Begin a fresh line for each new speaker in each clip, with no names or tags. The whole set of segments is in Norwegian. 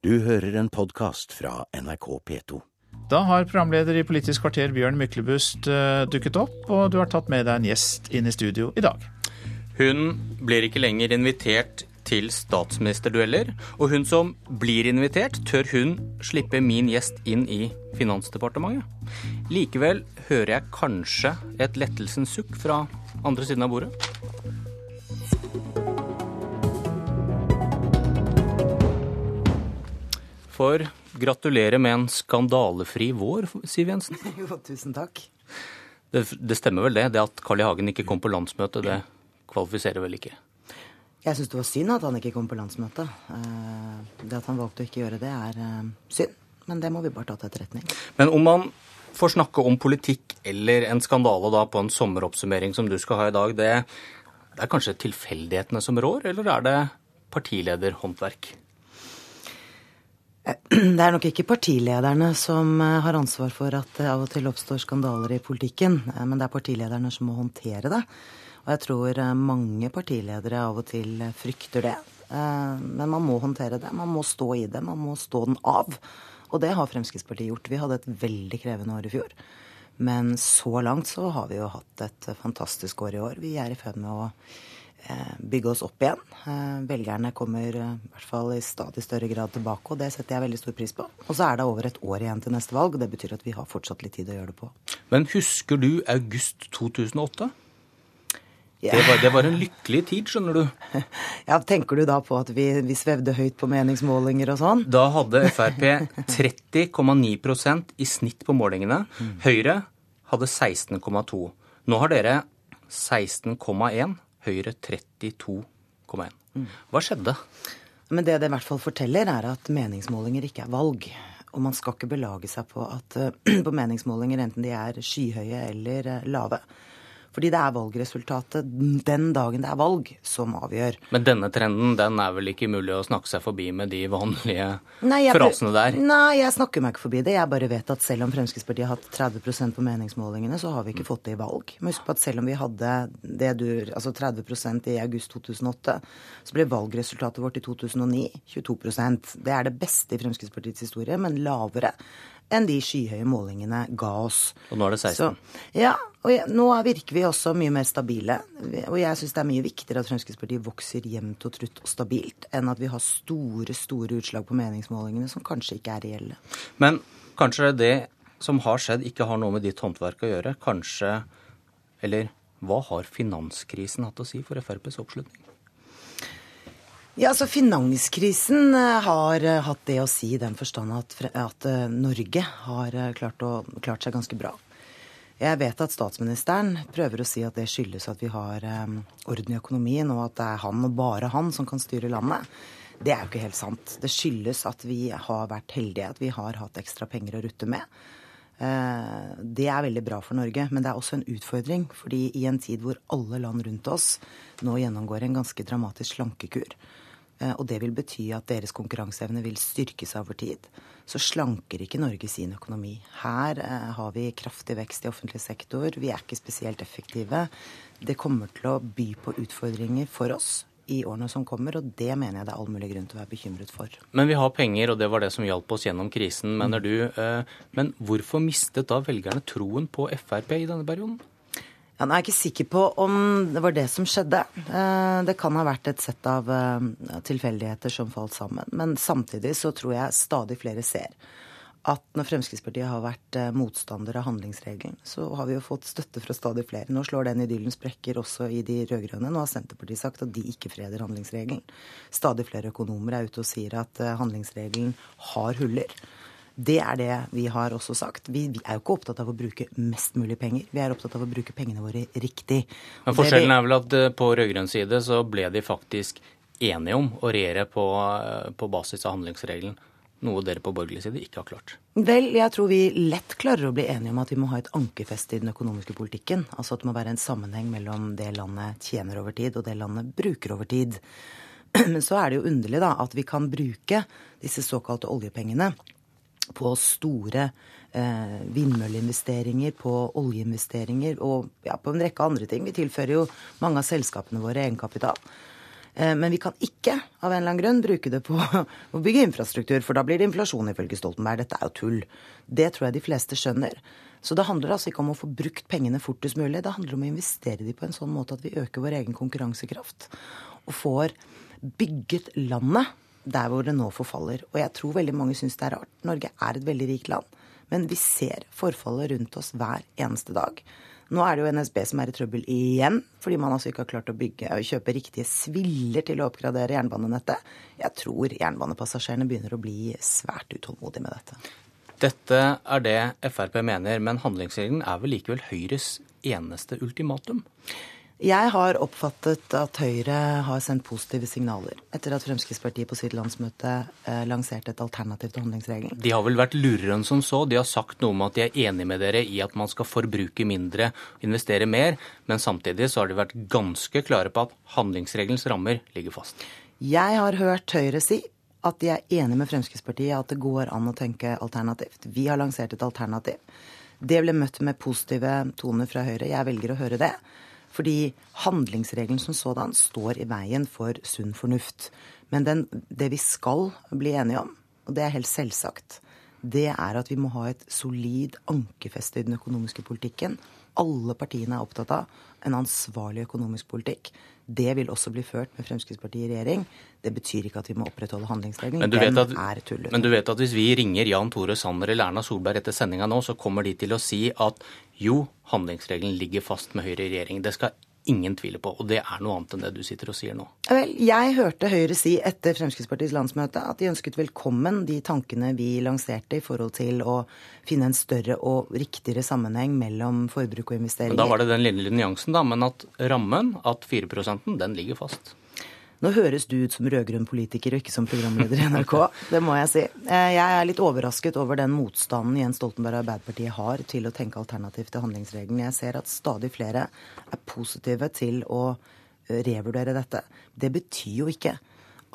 Du hører en podkast fra NRK P2.
Da har programleder i Politisk kvarter Bjørn Myklebust eh, dukket opp, og du har tatt med deg en gjest inn i studio i dag.
Hun blir ikke lenger invitert til statsministerdueller, og hun som blir invitert, tør hun slippe min gjest inn i Finansdepartementet. Likevel hører jeg kanskje et lettelsens sukk fra andre siden av bordet. For gratulerer med en skandalefri vår, Siv Jensen.
Jo, tusen takk.
Det, det stemmer vel det? Det at Carl I. Hagen ikke kom på landsmøtet, det kvalifiserer vel ikke?
Jeg syns det var synd at han ikke kom på landsmøtet. Eh, det at han valgte å ikke gjøre det, er eh, synd. Men det må vi bare ta til etterretning.
Men om man får snakke om politikk eller en skandale da på en sommeroppsummering som du skal ha i dag, det, det er kanskje tilfeldighetene som rår, eller er det partilederhåndverk?
Det er nok ikke partilederne som eh, har ansvar for at det av og til oppstår skandaler i politikken, men det er partilederne som må håndtere det. Og jeg tror mange partiledere av og til frykter det. Men man må håndtere det. Man må stå i det. Man må stå den av. Og det har Fremskrittspartiet gjort. Vi hadde et veldig krevende år i fjor. Men så langt så har vi jo hatt et fantastisk år i år. Vi er i ferd med å bygge oss opp igjen. Velgerne kommer i hvert fall i stadig større grad tilbake, og det setter jeg veldig stor pris på. Og så er det over et år igjen til neste valg, og det betyr at vi har fortsatt litt tid å gjøre det på.
Men husker du august 2008? Yeah. Det, var, det, var, en lykkelig tid, skjønner du.
Ja, Tenker du da på at vi, vi svevde høyt på meningsmålinger og sånn?
Da hadde Frp 30,9% i snitt på målingene. Mm. Høyre hadde 16,2. Nå har dere 16,1. Høyre 32,1. Mm. Hva skjedde?
Men Det det i hvert fall forteller, er at meningsmålinger ikke er valg. Og man skal ikke belage seg på at på meningsmålinger, enten de er skyhøye eller lave, fordi det er valgresultatet den dagen det er valg, som avgjør.
Men denne trenden den er vel ikke mulig å snakke seg forbi med de vanlige nei, jeg, frasene der?
Nei, jeg snakker meg ikke forbi det. Jeg bare vet at selv om Fremskrittspartiet har hatt 30% på meningsmålingene, så har vi ikke fått det i valg. Men husk på at selv om vi hadde det du, altså 30% i august 2008, så ble valgresultatet vårt i 2009 22% Det er det beste i Fremskrittspartiets historie, men lavere enn de skyhøye målingene ga oss.
Og nå er det 16? Så,
ja, og jeg, nå virker vi også mye mer stabile. Og jeg syns det er mye viktigere at Fremskrittspartiet vokser jevnt og trutt og stabilt, enn at vi har store, store utslag på meningsmålingene som kanskje ikke er reelle.
Men kanskje det som har skjedd, ikke har noe med ditt håndverk å gjøre? Kanskje Eller hva har finanskrisen hatt å si for FrPs oppslutning?
Ja, altså Finanskrisen eh, har eh, hatt det å si i den forstand at, at eh, Norge har klart, å, klart, seg ganske bra. Jeg vet at statsministeren prøver å si at det skyldes at vi har orden i økonomien, og at det er han og bare han som kan styre landet. Det er jo ikke helt sant. Det skyldes at vi har vært heldige, at vi har hatt ekstra penger å rutte med. Uh, det er veldig bra for Norge, men det er også en utfordring. fordi i en tid hvor alle land rundt oss nå gjennomgår en ganske dramatisk slankekur, Eh, og det vil bety at deres konkurranseevne vil styrkes over tid. Så slanker ikke Norge sin økonomi. Her eh, har vi kraftig vekst i offentlig sektor. Vi er ikke spesielt effektive. Det kommer til å by på utfordringer for oss i årene som kommer, og det mener jeg det er all mulig grunn til å være bekymret for.
Men vi har penger, og det var det som hjalp oss gjennom krisen, mener du. Eh, men hvorfor mistet da velgerne troen på Frp i denne perioden?
Ja, nå er jeg ikke sikker på om det var det som skjedde. Eh, det kan ha vært et sett av eh, tilfeldigheter som falt sammen. Men samtidig så tror jeg stadig flere ser at når Fremskrittspartiet har vært eh, motstander av handlingsregelen, så har vi jo fått støtte fra stadig flere. Nå slår den idyllen sprekker også i de rød-grønne. Nå har Senterpartiet sagt at de ikke freder handlingsregelen. Stadig flere økonomer er ute og sier at handlingsregelen har huller. Det er det vi har også sagt. Vi, vi, er jo ikke opptatt av å bruke mest mulig penger. Vi er opptatt av å bruke pengene våre riktig.
Men Forskjellen er vel at eh, på rød-grønn side så ble de faktisk enige om å regjere på, eh, på basis av handlingsregelen. Noe dere på borgerlig side ikke har klart.
Vel, jeg tror vi lett klarer å bli enige om at vi må ha et ankerfeste i den økonomiske politikken. Altså at det må være en sammenheng mellom det landet tjener over tid, og det landet bruker over tid. Men så er det jo underlig da at vi kan bruke disse såkalte oljepengene på store eh, vindmølleinvesteringer, på oljeinvesteringer og ja, på en rekke andre ting. Vi tilfører jo mange av selskapene våre egenkapital. Eh, men vi kan ikke av en eller annen grunn bruke det på å bygge infrastruktur, for da blir det inflasjon, ifølge Stoltenberg. Dette er jo tull. Det tror jeg de fleste skjønner. Så det handler altså ikke om å få brukt pengene fortest mulig. Det handler om å investere de på en sånn måte at vi øker vår egen konkurransekraft. Og får bygget landet der hvor det nå forfaller. Og jeg tror veldig mange syns det er rart. Norge er et veldig rikt land. Men vi ser forfallet rundt oss hver eneste dag. Nå er det jo NSB som er i trøbbel igjen, fordi man altså ikke har klart å bygge og kjøpe riktige sviller til å oppgradere jernbanenettet. Jeg tror jernbanepassasjerene begynner å bli svært utålmodige med dette.
Dette er det Frp mener, men handlingsregelen er vel likevel Høyres eneste ultimatum?
Jeg har oppfattet at Høyre har sendt positive signaler etter at Fremskrittspartiet på sitt landsmøte eh, lanserte et alternativ til handlingsregelen.
De har vel vært lurere enn som så. De har sagt noe om at de er enig med dere i at man skal forbruke mindre, investere mer, men samtidig så har de vært ganske klare på at handlingsregelens rammer ligger fast.
Jeg har hørt Høyre si at de er enig med Fremskrittspartiet at det går an å tenke alternativt. Vi har lansert et alternativ. Det ble møtt med positive toner fra Høyre. Jeg velger å høre det. Fordi handlingsregelen som sådan står i veien for sunn fornuft. Men den, det vi skal bli enige om, og det er helt selvsagt, det er at vi må ha et solid ankerfeste i den økonomiske politikken. Alle partiene er opptatt av en ansvarlig økonomisk politikk. Det vil også bli ført med Fremskrittspartiet i regjering. Det betyr ikke at vi må opprettholde handlingsregelen. Den at, er.
Men du vet at hvis vi ringer Jan Tore Sanner eller Erna Solberg etter sendinga nå, så kommer de til å si at jo, handlingsregelen ligger fast med Høyre i regjering. Det skal ingen tviler på. Og det er noe annet enn det du sitter og sier nå.
Vel, jeg hørte Høyre si etter Fremskrittspartiets landsmøte at de ønsket velkommen de tankene vi lanserte i forhold til å finne en større og riktigere sammenheng mellom forbruk og investeringer.
Men da var det den lille nyansen, da. Men at rammen, at 4% den ligger fast.
Nå høres du ut som rød-grønn politiker og ikke som programleder i NRK. Det må jeg si. Eh, jeg er litt overrasket over den motstanden Jens Stoltenberg og Arbeiderpartiet har til å tenke alternativt til handlingsregelen. Jeg ser at stadig flere er positive til å eh, revurdere dette. Det betyr jo ikke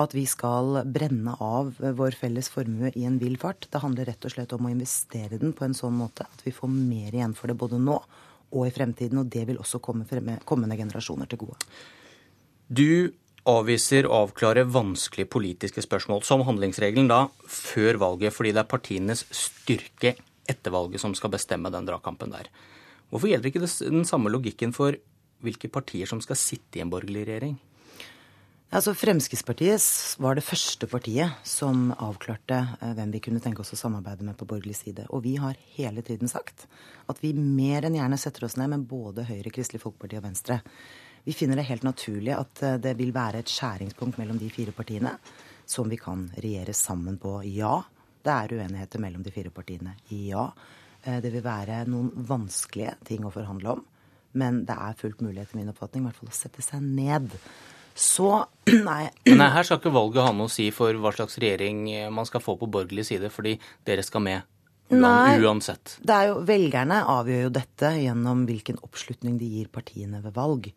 at vi skal brenne av vår felles formue i en vill fart. Det handler rett og slett om å investere den på en sånn måte at vi får mer igjen for det både nå og i fremtiden. Og det vil også komme kommende generasjoner til gode.
Du avviser å avklare vanskelige politiske spørsmål, som handlingsregelen da, før valget, fordi det er partienes styrke etter valget som skal bestemme den dragkampen der. Hvorfor gjelder ikke den samme logikken for hvilke partier som skal sitte i en borgerlig regjering?
Altså Fremskrittspartiet var det første partiet som avklarte eh, hvem vi kunne tenke oss å samarbeide med på borgerlig side. Og vi har hele tiden sagt at vi mer enn gjerne setter oss ned med både Høyre, Kristelig Folkeparti og Venstre. Vi finner det helt naturlig at eh, det vil være et skjæringspunkt mellom de fire partiene som vi kan regjere sammen på. Ja, det er uenigheter mellom de fire partiene. Ja, eh, det vil være noen vanskelige ting å forhandle om. Men det er fullt mulig etter min oppfatning i hvert fall å sette seg ned. Så nei.
nei. her skal ikke valget ha noe å si for hva slags regjering man skal få på borgerlig side, fordi dere skal med Nei, uansett.
Det er jo, velgerne avgjør jo dette gjennom hvilken oppslutning de gir partiene ved valg.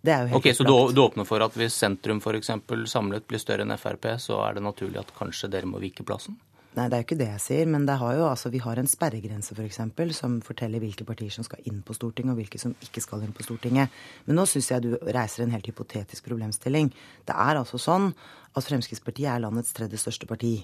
Det er jo helt Ok, Så du, du, åpner for at hvis sentrum f.eks. samlet blir større enn Frp, så er det naturlig at kanskje dere må vike plassen?
Nei, det er jo ikke det jeg sier. Men det har jo, altså, vi har en sperregrense. For som forteller hvilke partier som skal inn på Stortinget, og hvilke som ikke skal inn på Stortinget. Men nå syns jeg du reiser en helt hypotetisk problemstilling. Det er altså sånn at Fremskrittspartiet er landets tredje største parti.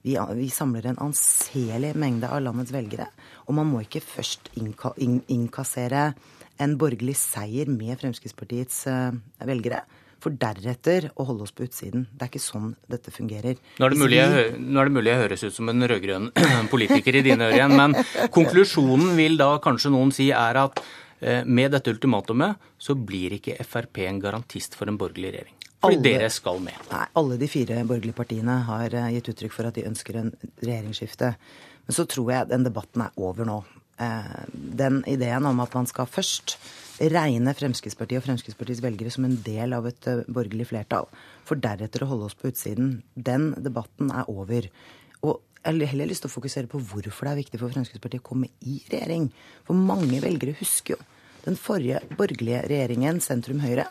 Vi, vi, samler en anselig mengde av landets velgere. Og man må ikke først innka, inn, innkassere en borgerlig seier med Fremskrittspartiets eh, velgere. For deretter å holde oss på utsiden. Det er ikke sånn dette fungerer.
Nå er det mulig jeg, er det mulig jeg høres ut som en rød-grønn politiker i dine ører igjen, men konklusjonen vil da kanskje noen si er at eh, med dette ultimatumet så blir ikke Frp en garantist for en borgerlig regjering. Fordi alle, dere skal med.
Nei, alle de fire borgerlige partiene har eh, gitt uttrykk for at de ønsker en regjeringsskifte. Men så tror jeg den debatten er over nå. Eh, den ideen om at man skal først regne Fremskrittspartiet og Fremskrittspartiets velgere som en del av et eh, borgerlig flertall, for deretter å holde oss på utsiden, den debatten er over. Og jeg har heller lyst til å fokusere på hvorfor det er viktig for Fremskrittspartiet å komme i regjering. For mange velgere husker jo den forrige borgerlige regjeringen, sentrum Høyre,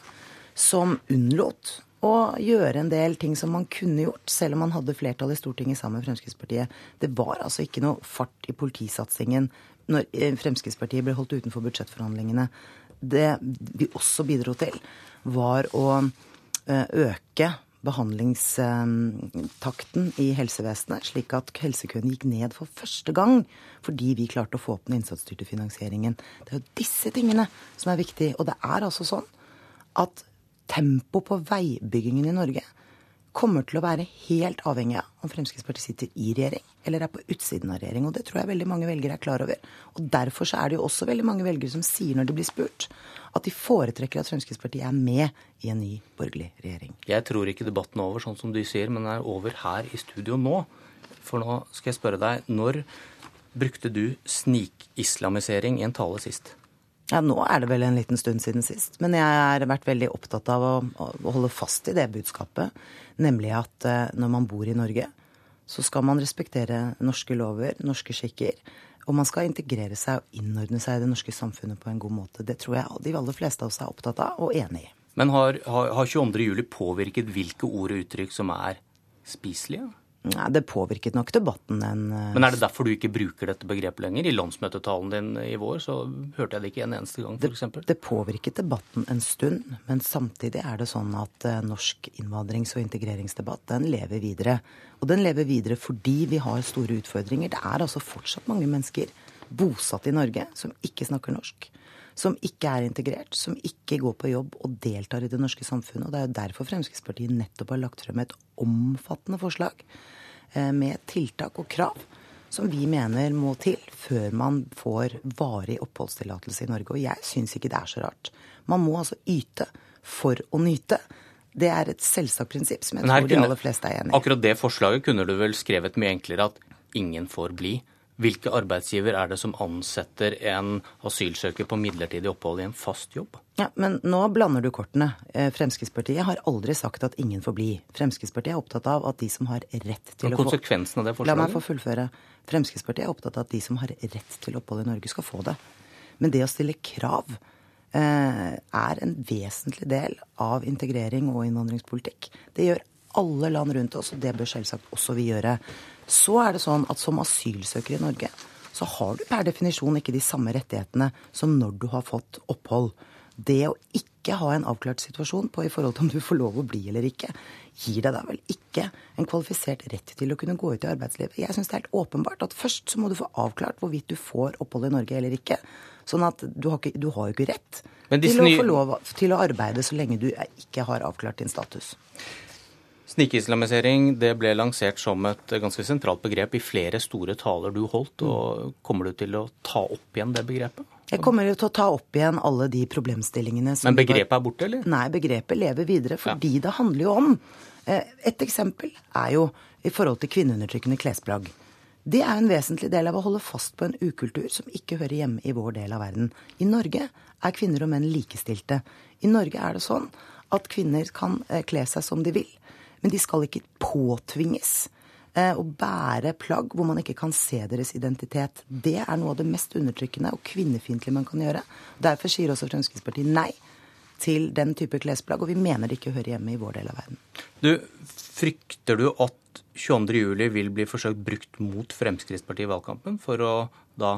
som unnlot å gjøre en del ting som man kunne gjort, selv om man hadde flertall i Stortinget sammen med Fremskrittspartiet. Det var altså ikke noe fart i politisatsingen når eh, Fremskrittspartiet ble holdt utenfor budsjettforhandlingene, det vi også bidro til, var å eh, øke behandlingstakten i helsevesenet, slik at helsekøene gikk ned for første gang fordi vi klarte å få opp den innsatsstyrte finansieringen. Det er jo disse tingene som er viktige. Og det er altså sånn at tempo på veibyggingen i Norge kommer til å være helt avhengig av om Fremskrittspartiet sitter i regjering eller er på utsiden av regjering. Og det tror jeg veldig mange velgere er klar over. Og derfor så er det jo også veldig mange velgere som sier når de blir spurt, at de foretrekker at Fremskrittspartiet er med i en ny borgerlig regjering.
Jeg tror ikke debatten er over, sånn som du sier, men den er over her i studio nå. For nå skal jeg spørre deg, når brukte du snikislamisering i en tale sist?
Ja, Nå er det vel en liten stund siden sist. Men jeg har vært veldig opptatt av å, å holde fast i det budskapet. Nemlig at uh, når man bor i Norge, så skal man respektere norske lover, norske skikker. Og man skal integrere seg og innordne seg i det norske samfunnet på en god måte. Det tror jeg de aller fleste av oss er opptatt av og enig i.
Men har, har, har 22.07 påvirket hvilke ord og uttrykk som er spiselige?
Nei, Det påvirket nok debatten en
eh, Men er det derfor du ikke bruker dette begrepet lenger? I landsmøtetalen din i vår så hørte jeg det ikke en eneste gang, f.eks.
Det, det påvirket debatten en stund, men samtidig er det sånn at uh, norsk innvandrings- og integreringsdebatt den lever videre. Og den lever videre fordi vi har store utfordringer. Det er altså fortsatt mange mennesker bosatt i Norge som ikke snakker norsk. Som ikke er integrert, som ikke går på jobb og deltar i det norske samfunnet. Og det er jo derfor Fremskrittspartiet nettopp har lagt frem et omfattende forslag Eh, med tiltak og krav som vi mener må til før man får varig oppholdstillatelse i Norge. Og jeg syns ikke det er så rart. Man må altså yte for å nyte. Det er et selvsagt prinsipp som jeg tror de aller fleste er enig
i. Akkurat det forslaget kunne du vel skrevet mye enklere at ingen får bli. Hvilke arbeidsgiver er det som ansetter en asylsøker på midlertidig opphold i en fast jobb?
Ja, Men nå blander du kortene. Eh, Fremskrittspartiet har aldri sagt at ingen får bli. Fremskrittspartiet er opptatt av at de som har rett til
å få av det forslaget?
La meg få fullføre. Fremskrittspartiet er opptatt av at de som har rett til opphold i Norge, skal få det. Men det å stille krav eh, er en vesentlig del av integrering og innvandringspolitikk. Det gjør alle land rundt oss, og det bør selvsagt også vi gjøre. Så er det sånn at som asylsøker i Norge så har du per definisjon ikke de samme rettighetene som når du har fått opphold. Det å ikke ha en avklart situasjon på i forhold til om du får lov å bli eller ikke, gir deg da vel ikke en kvalifisert rett til å kunne gå ut i arbeidslivet. Jeg syns det er helt åpenbart at først så må du få avklart hvorvidt du får opphold i Norge eller ikke. Sånn at du har, ikke, du har jo ikke rett til å få lov til å arbeide så lenge du ikke har avklart din status.
Snikislamisering det ble lansert som et ganske sentralt begrep i flere store taler du holdt. og Kommer du til å ta opp igjen det begrepet?
Jeg kommer til å ta opp igjen alle de problemstillingene
som Men begrepet er borte, eller?
Nei, begrepet lever videre. Fordi ja. det handler jo om eh, Et eksempel er jo i forhold til kvinneundertrykkende klesplagg. Det er en vesentlig del av å holde fast på en ukultur som ikke hører hjemme i vår del av verden. I Norge er kvinner og menn likestilte. I Norge er det sånn at kvinner kan eh, kle seg som de vil. Men de skal ikke påtvinges eh, å bære plagg hvor man ikke kan se deres identitet. Det er noe av det mest undertrykkende og kvinnefiendtlige man kan gjøre. Derfor sier også Fremskrittspartiet nei til den type klesplagg, og vi mener det ikke hører hjemme i vår del av verden.
Du, Frykter du at 22.07 vil bli forsøkt brukt mot Fremskrittspartiet i valgkampen for å da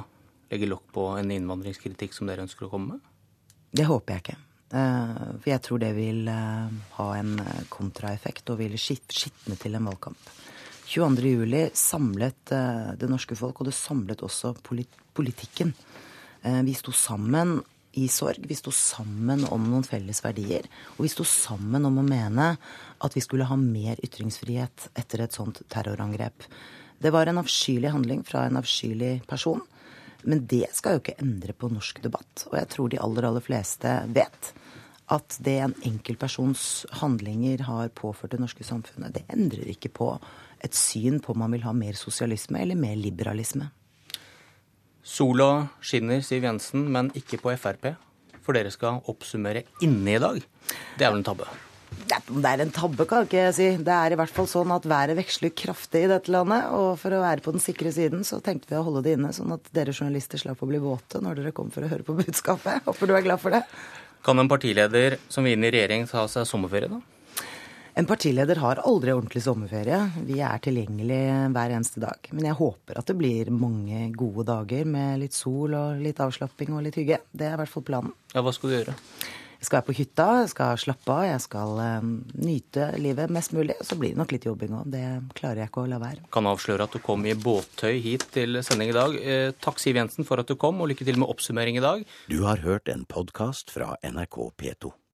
legge lokk på en innvandringskritikk som dere ønsker å komme med?
Det håper jeg ikke. Eh, for jeg tror det vil eh, ha en eh, kontraeffekt og vil skitne til en valgkamp. 22.07 samlet det norske folk, og det samlet også politikken. Vi sto sammen i sorg. Vi sto sammen om noen felles verdier. Og vi sto sammen om å mene at vi skulle ha mer ytringsfrihet etter et sånt terrorangrep. Det var en avskyelig handling fra en avskyelig person. Men det skal jo ikke endre på norsk debatt. Og jeg tror de aller, aller fleste vet at det en enkeltpersons handlinger har påført det norske samfunnet, det endrer ikke på et syn på om man vil ha mer sosialisme eller mer liberalisme.
Sola skinner, Siv Jensen, men ikke på Frp. For dere skal oppsummere inne i dag. Det er vel en tabbe?
Det er en tabbe, kan ikke jeg si. Det er i hvert fall sånn at været veksler kraftig i dette landet. Og for å være på den sikre siden, så tenkte vi å holde det inne, sånn at dere journalister slapp å bli våte når dere kom for å høre på budskapet. Håper du er glad for det.
Kan en partileder som vil inn i regjering ta seg sommerferie, da?
En partileder har aldri ordentlig sommerferie. Vi er tilgjengelig hver eneste dag. Men jeg håper at det blir mange gode dager med litt sol og litt avslapping og litt hygge. Det er i hvert fall planen.
Ja, Hva skal du gjøre?
Jeg skal være på hytta, jeg skal slappe av, jeg skal um, nyte livet mest mulig. Så blir det nok litt jobbing òg. Det klarer jeg ikke å la være.
Kan avsløre at du kom i båttøy hit til sending i dag. Eh, takk Siv Jensen for at du kom, og lykke til med oppsummering i dag.
Du har hørt en podkast fra NRK P2.